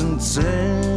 Presents into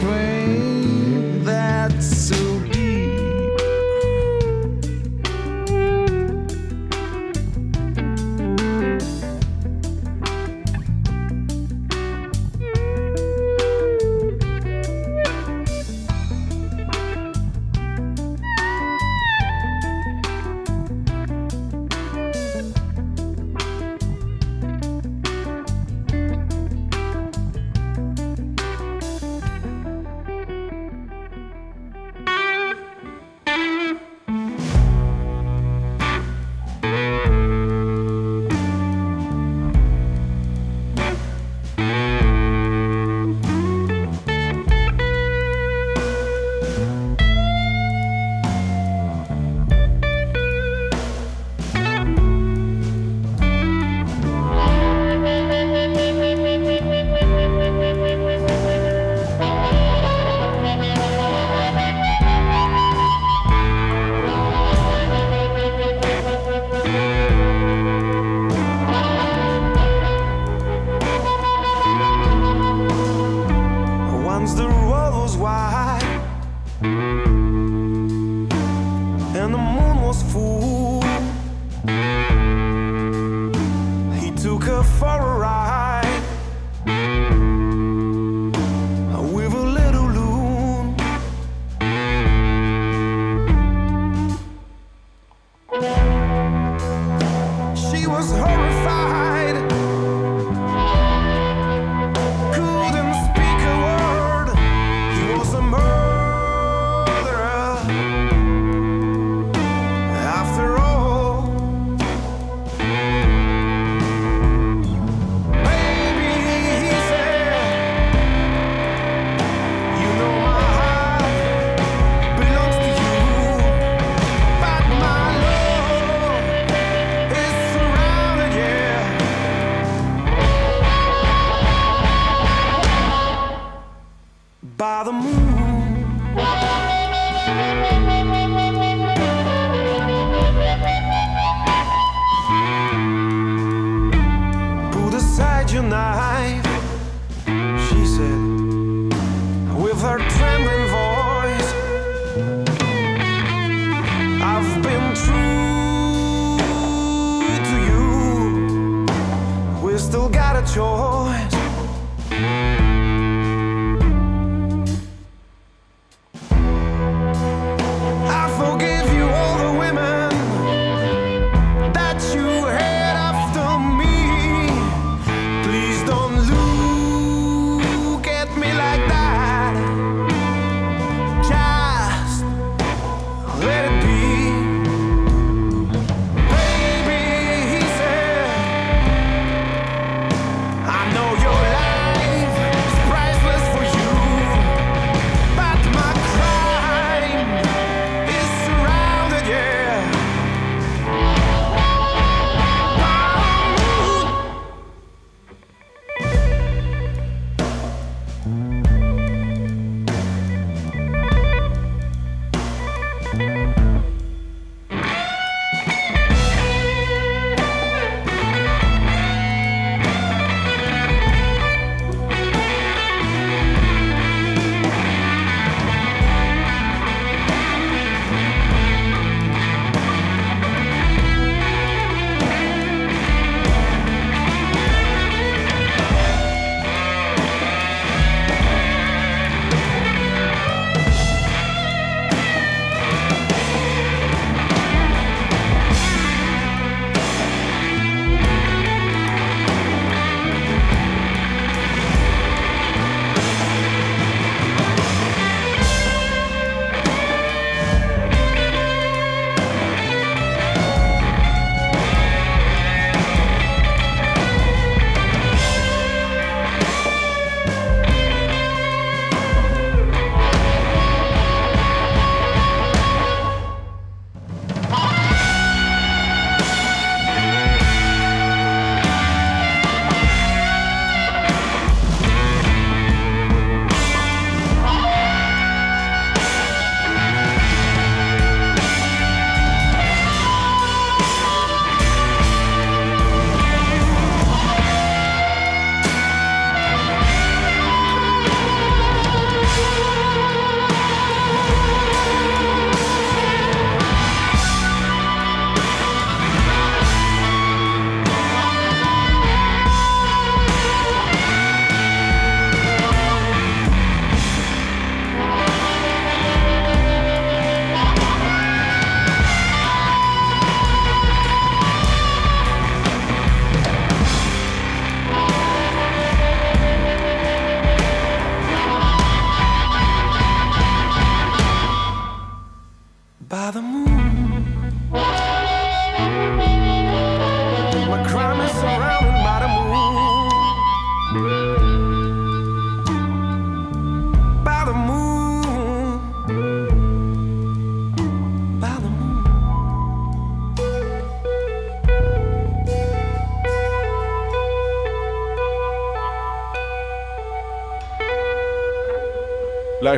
prayer.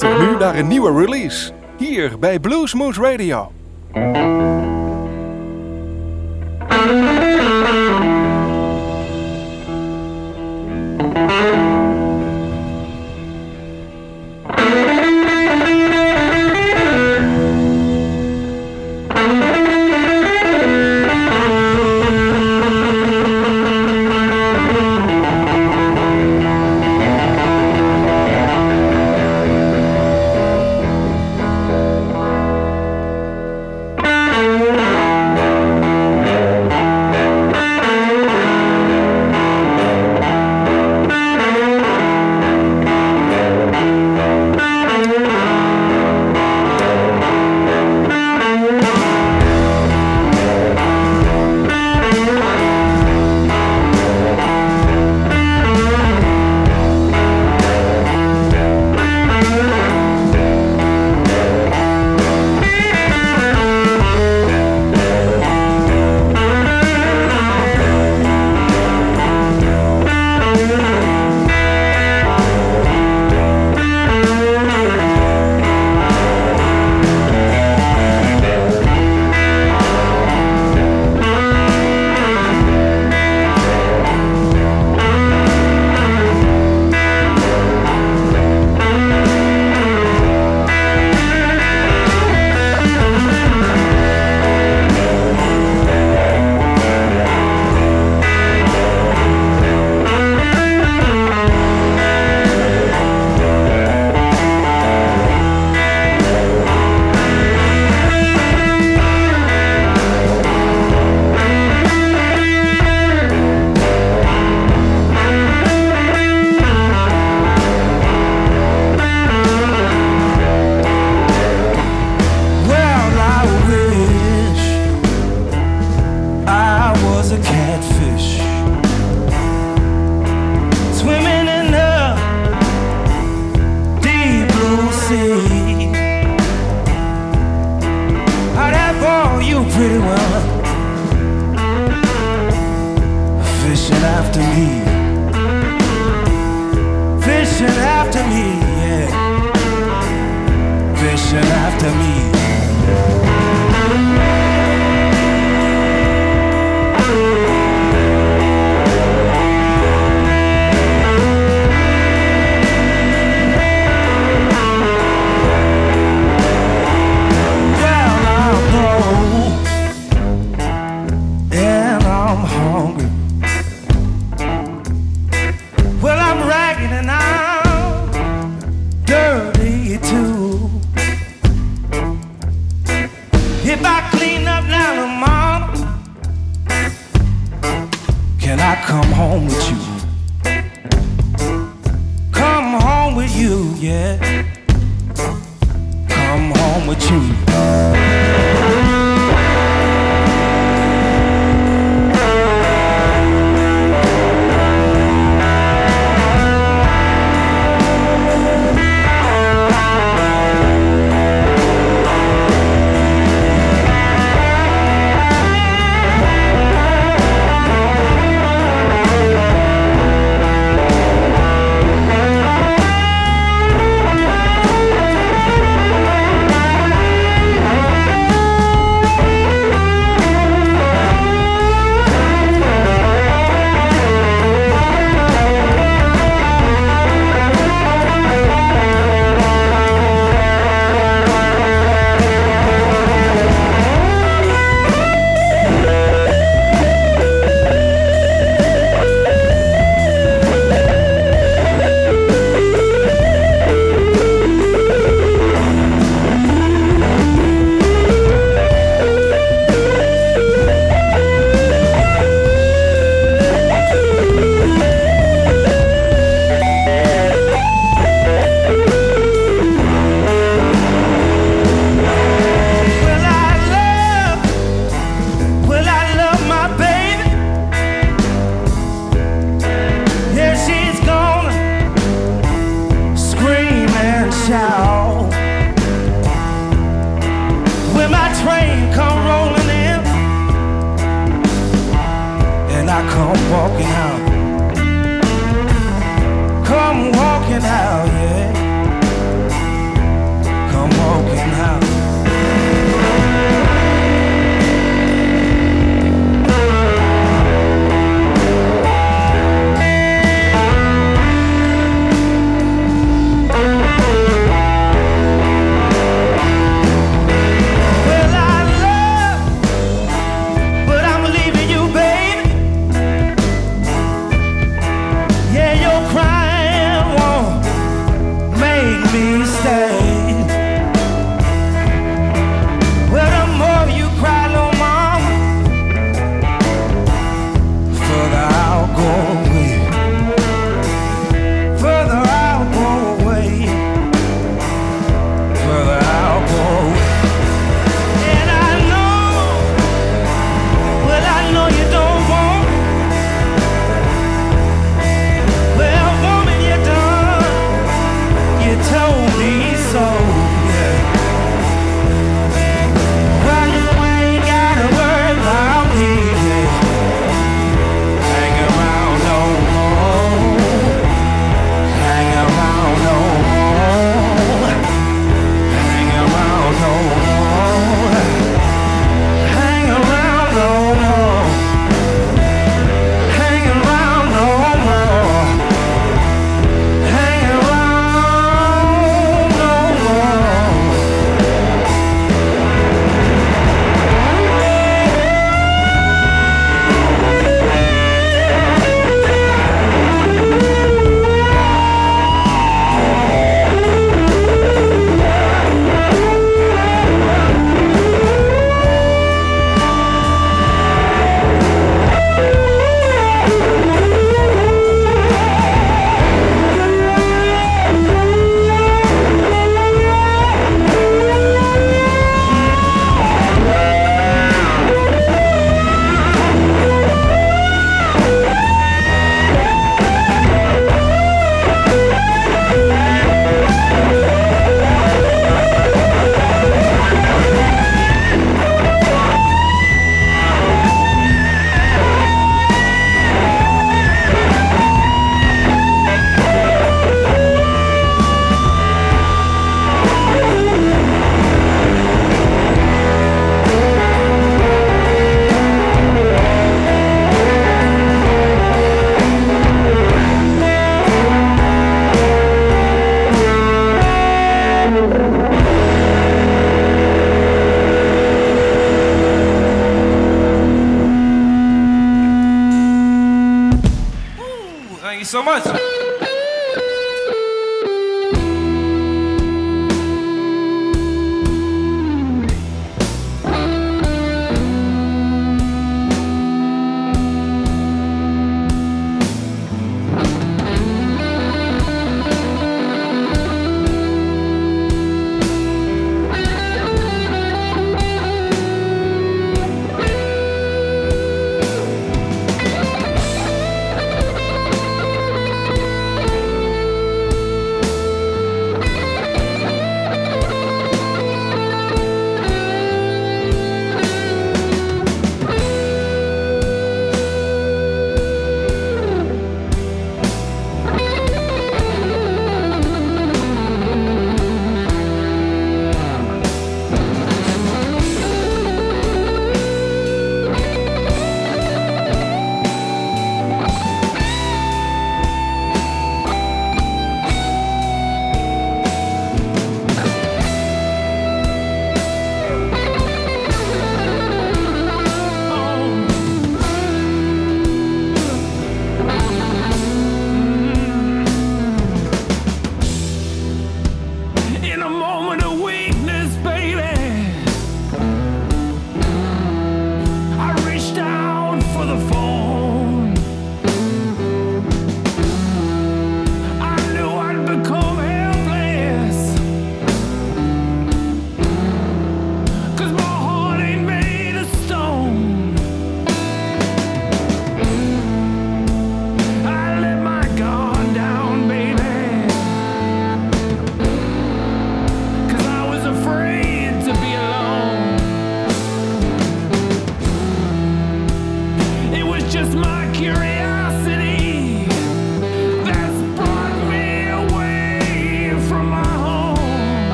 luistert nu naar een nieuwe release. Hier bij Blues Moose Radio.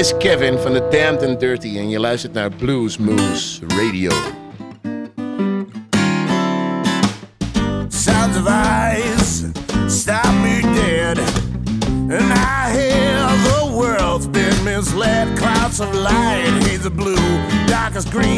Is Kevin van de Damned and Dirty en je luistert naar Blues Moose Radio. Sounds of eyes stop me dead. And I hear the world's been misled. Clouds of light, haze of blue, darkest green,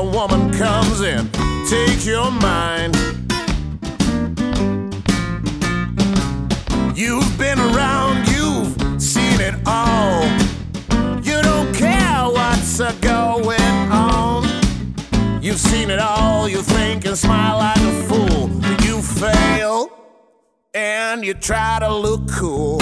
a woman comes in, take your mind. You've been around, you've seen it all. You don't care what's a going on. You've seen it all, you think and smile like a fool. You fail, and you try to look cool.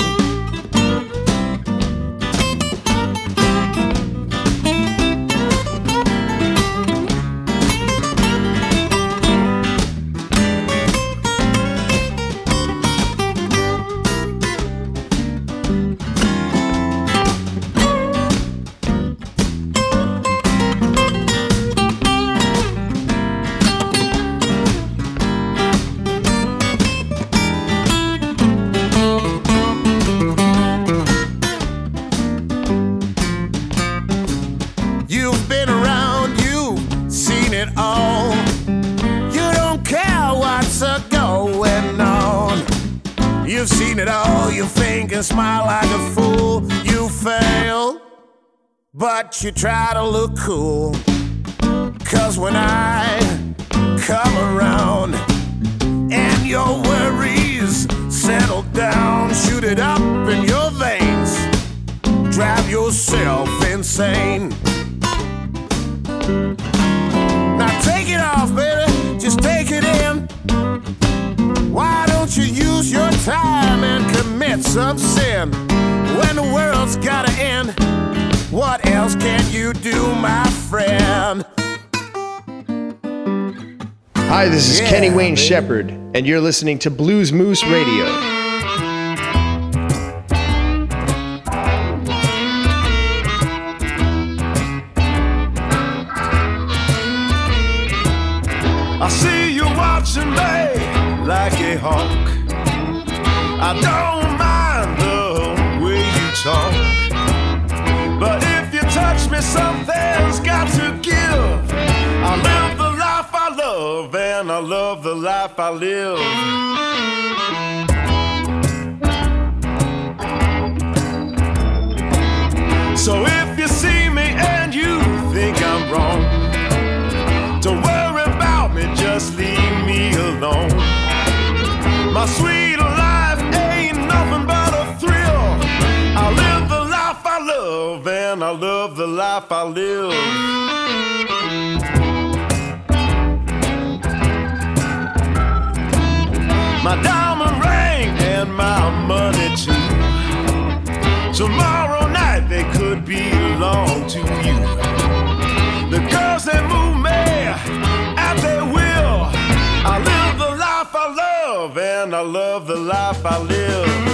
You've it all, you think and smile like a fool. You fail, but you try to look cool. Cause when I come around and your worries settle down, shoot it up in your veins, drive yourself insane. Now take it off, baby. Just take it in. Why use your time and commit some sin? When the world's gotta end, what else can you do, my friend? Hi, this is Yeah, Kenny Wayne baby. Shepherd, and you're listening to Blues Moose Radio. I see you watching me like a hawk. I don't mind the way you talk. But if you touch me, something's got to give. I the life I love, and I love the life I live. So if you see me and you think I'm wrong, don't worry about me, just leave me alone. My sweet love, and I love the life I live. My diamond ring and my money too. Tomorrow night they could belong to you. The girls they move me at their will. I live the life I love, and I love the life I live.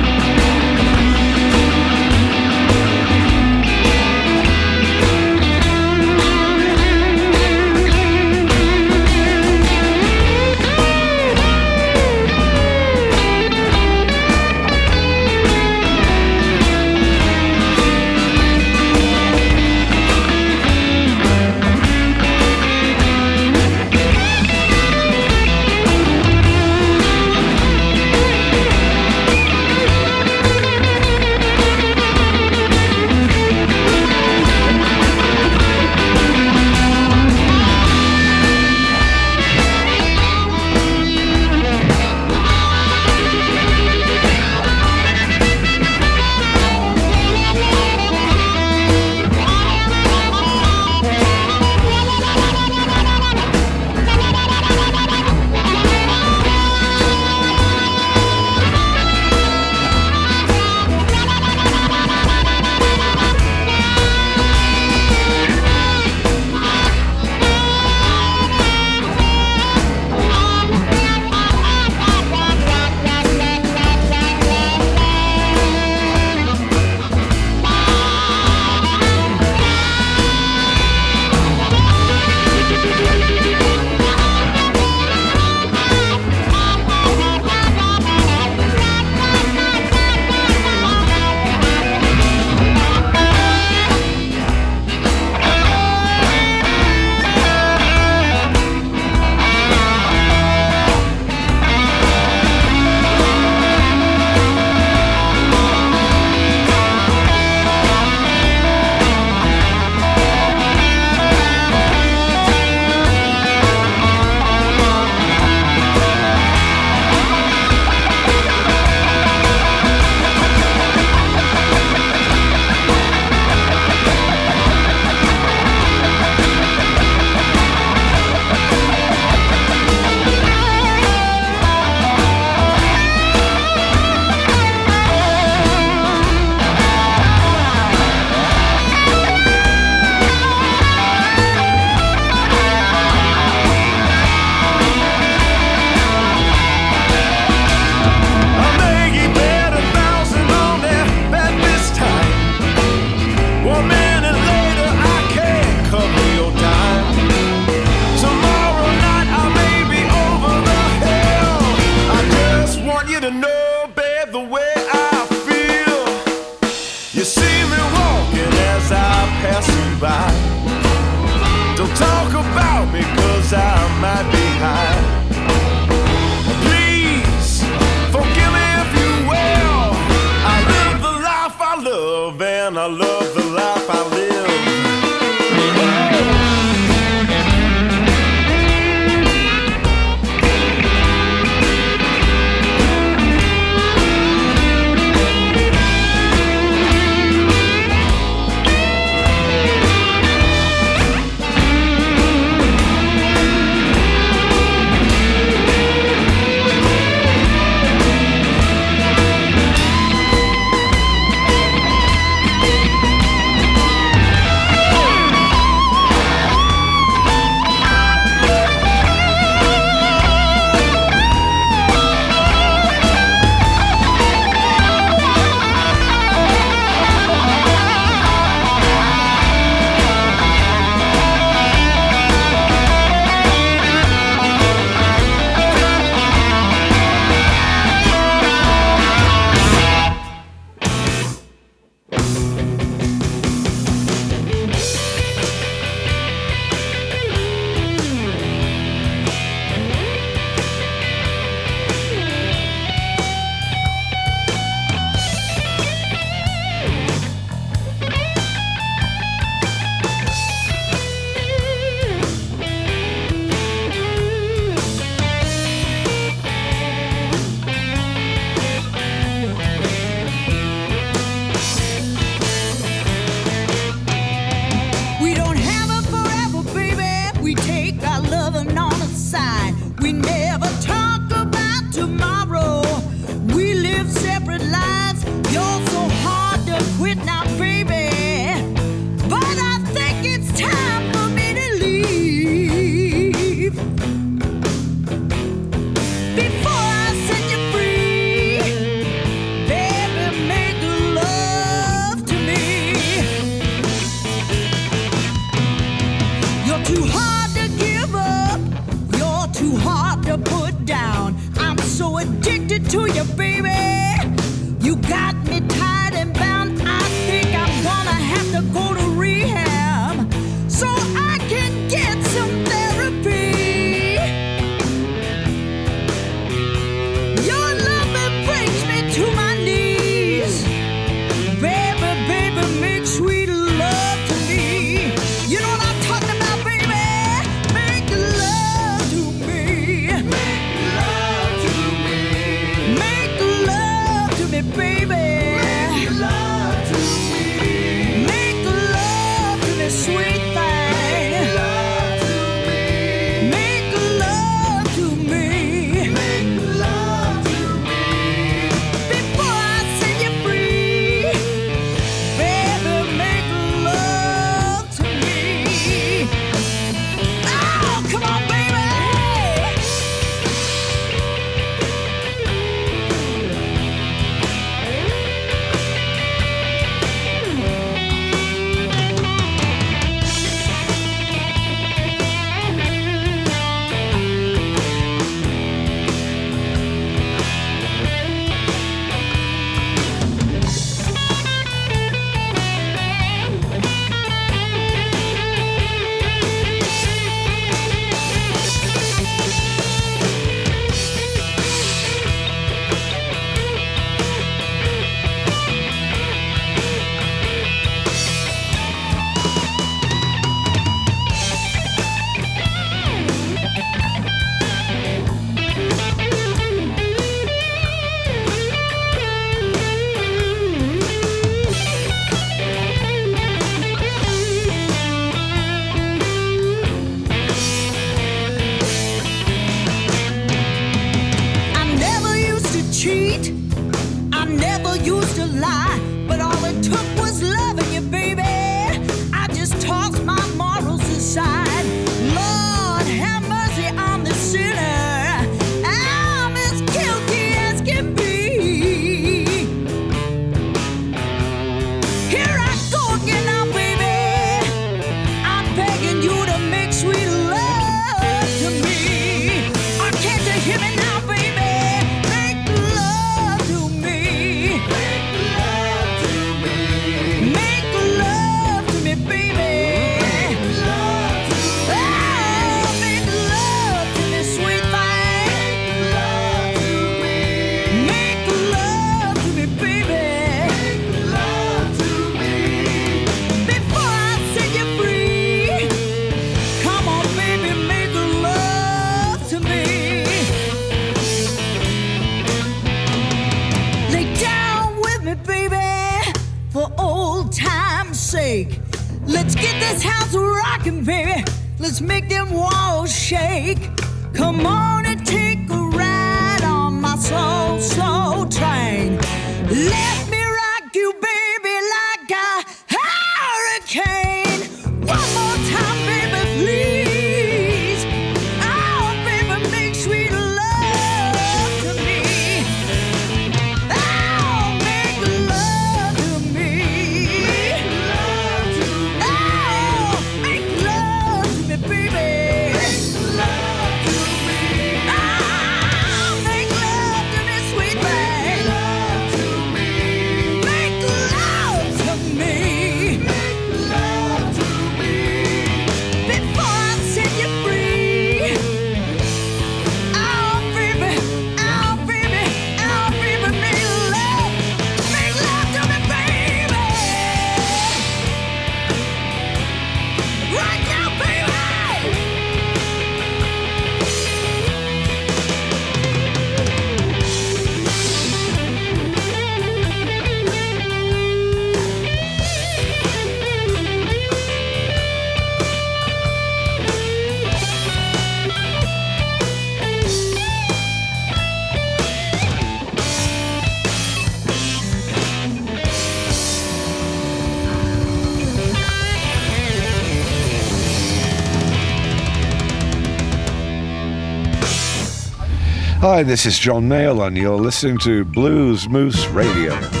Hi, this is John Mayall, and you're listening to Blues Moose Radio.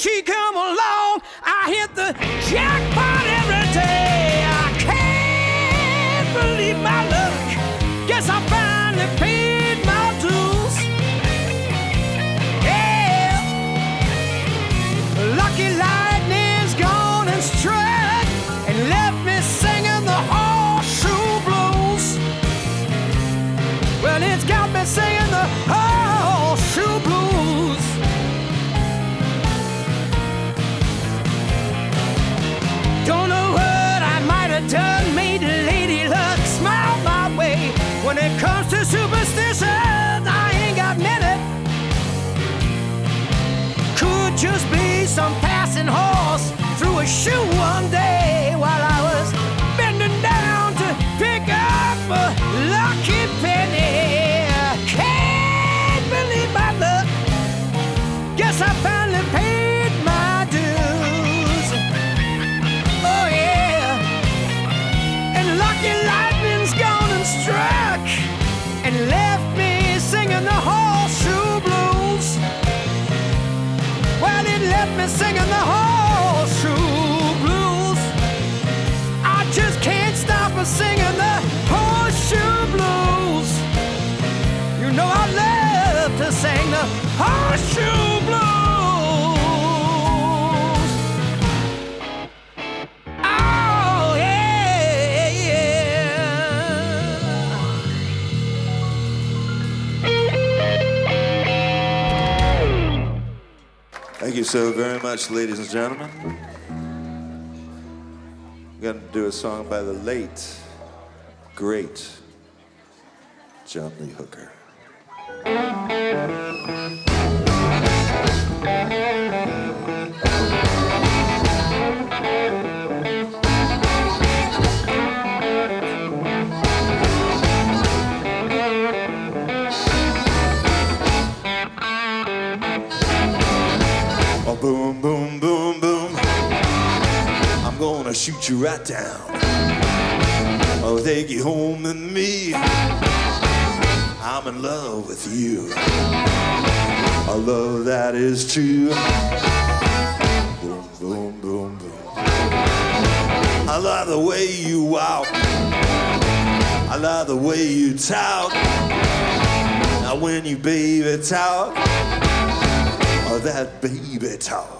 chica. wish Thank you so very much, ladies and gentlemen. I'm going to do a song by the late, great John Lee Hooker. shoot you right down. I'll take you home with me. I'm in love with you. A love that is true. Boom, boom, boom, boom. I love the way you walk. I love the way you talk. Now when you baby talk, oh, that baby talk.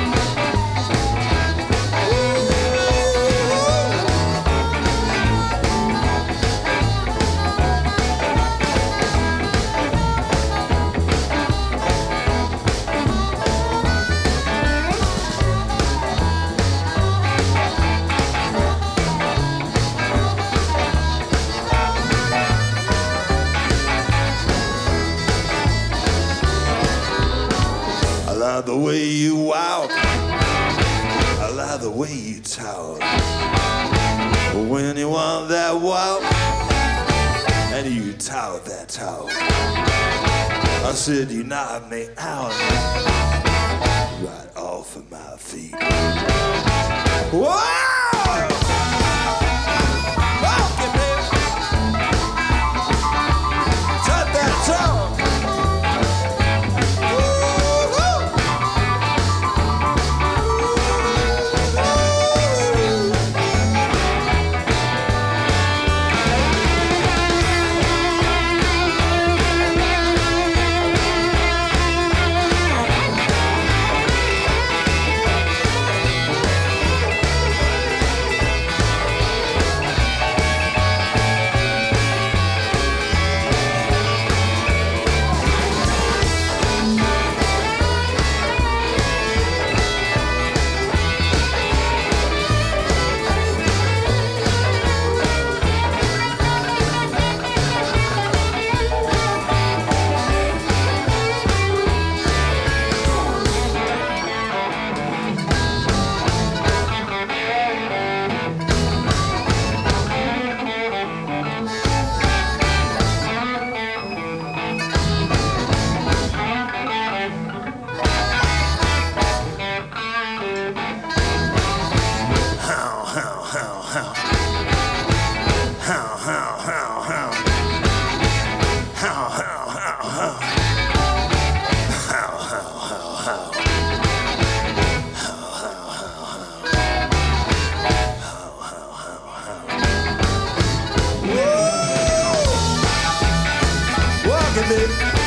like the way you walk. I like the way you talk. When you want that walk, and you talk that talk. I said you knock me out right off of my feet. Wow! Baby.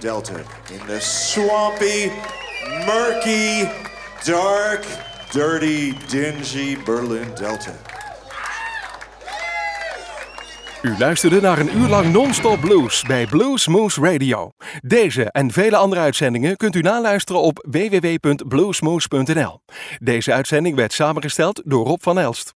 Delta, in the swampy, murky, dark, dirty, dingy Berlin Delta. U luisterde naar een uur lang non-stop blues bij Blues Moose Radio. Deze en vele andere uitzendingen kunt u naluisteren op www.bluesmoose.nl. Deze uitzending werd samengesteld door Rob van Elst.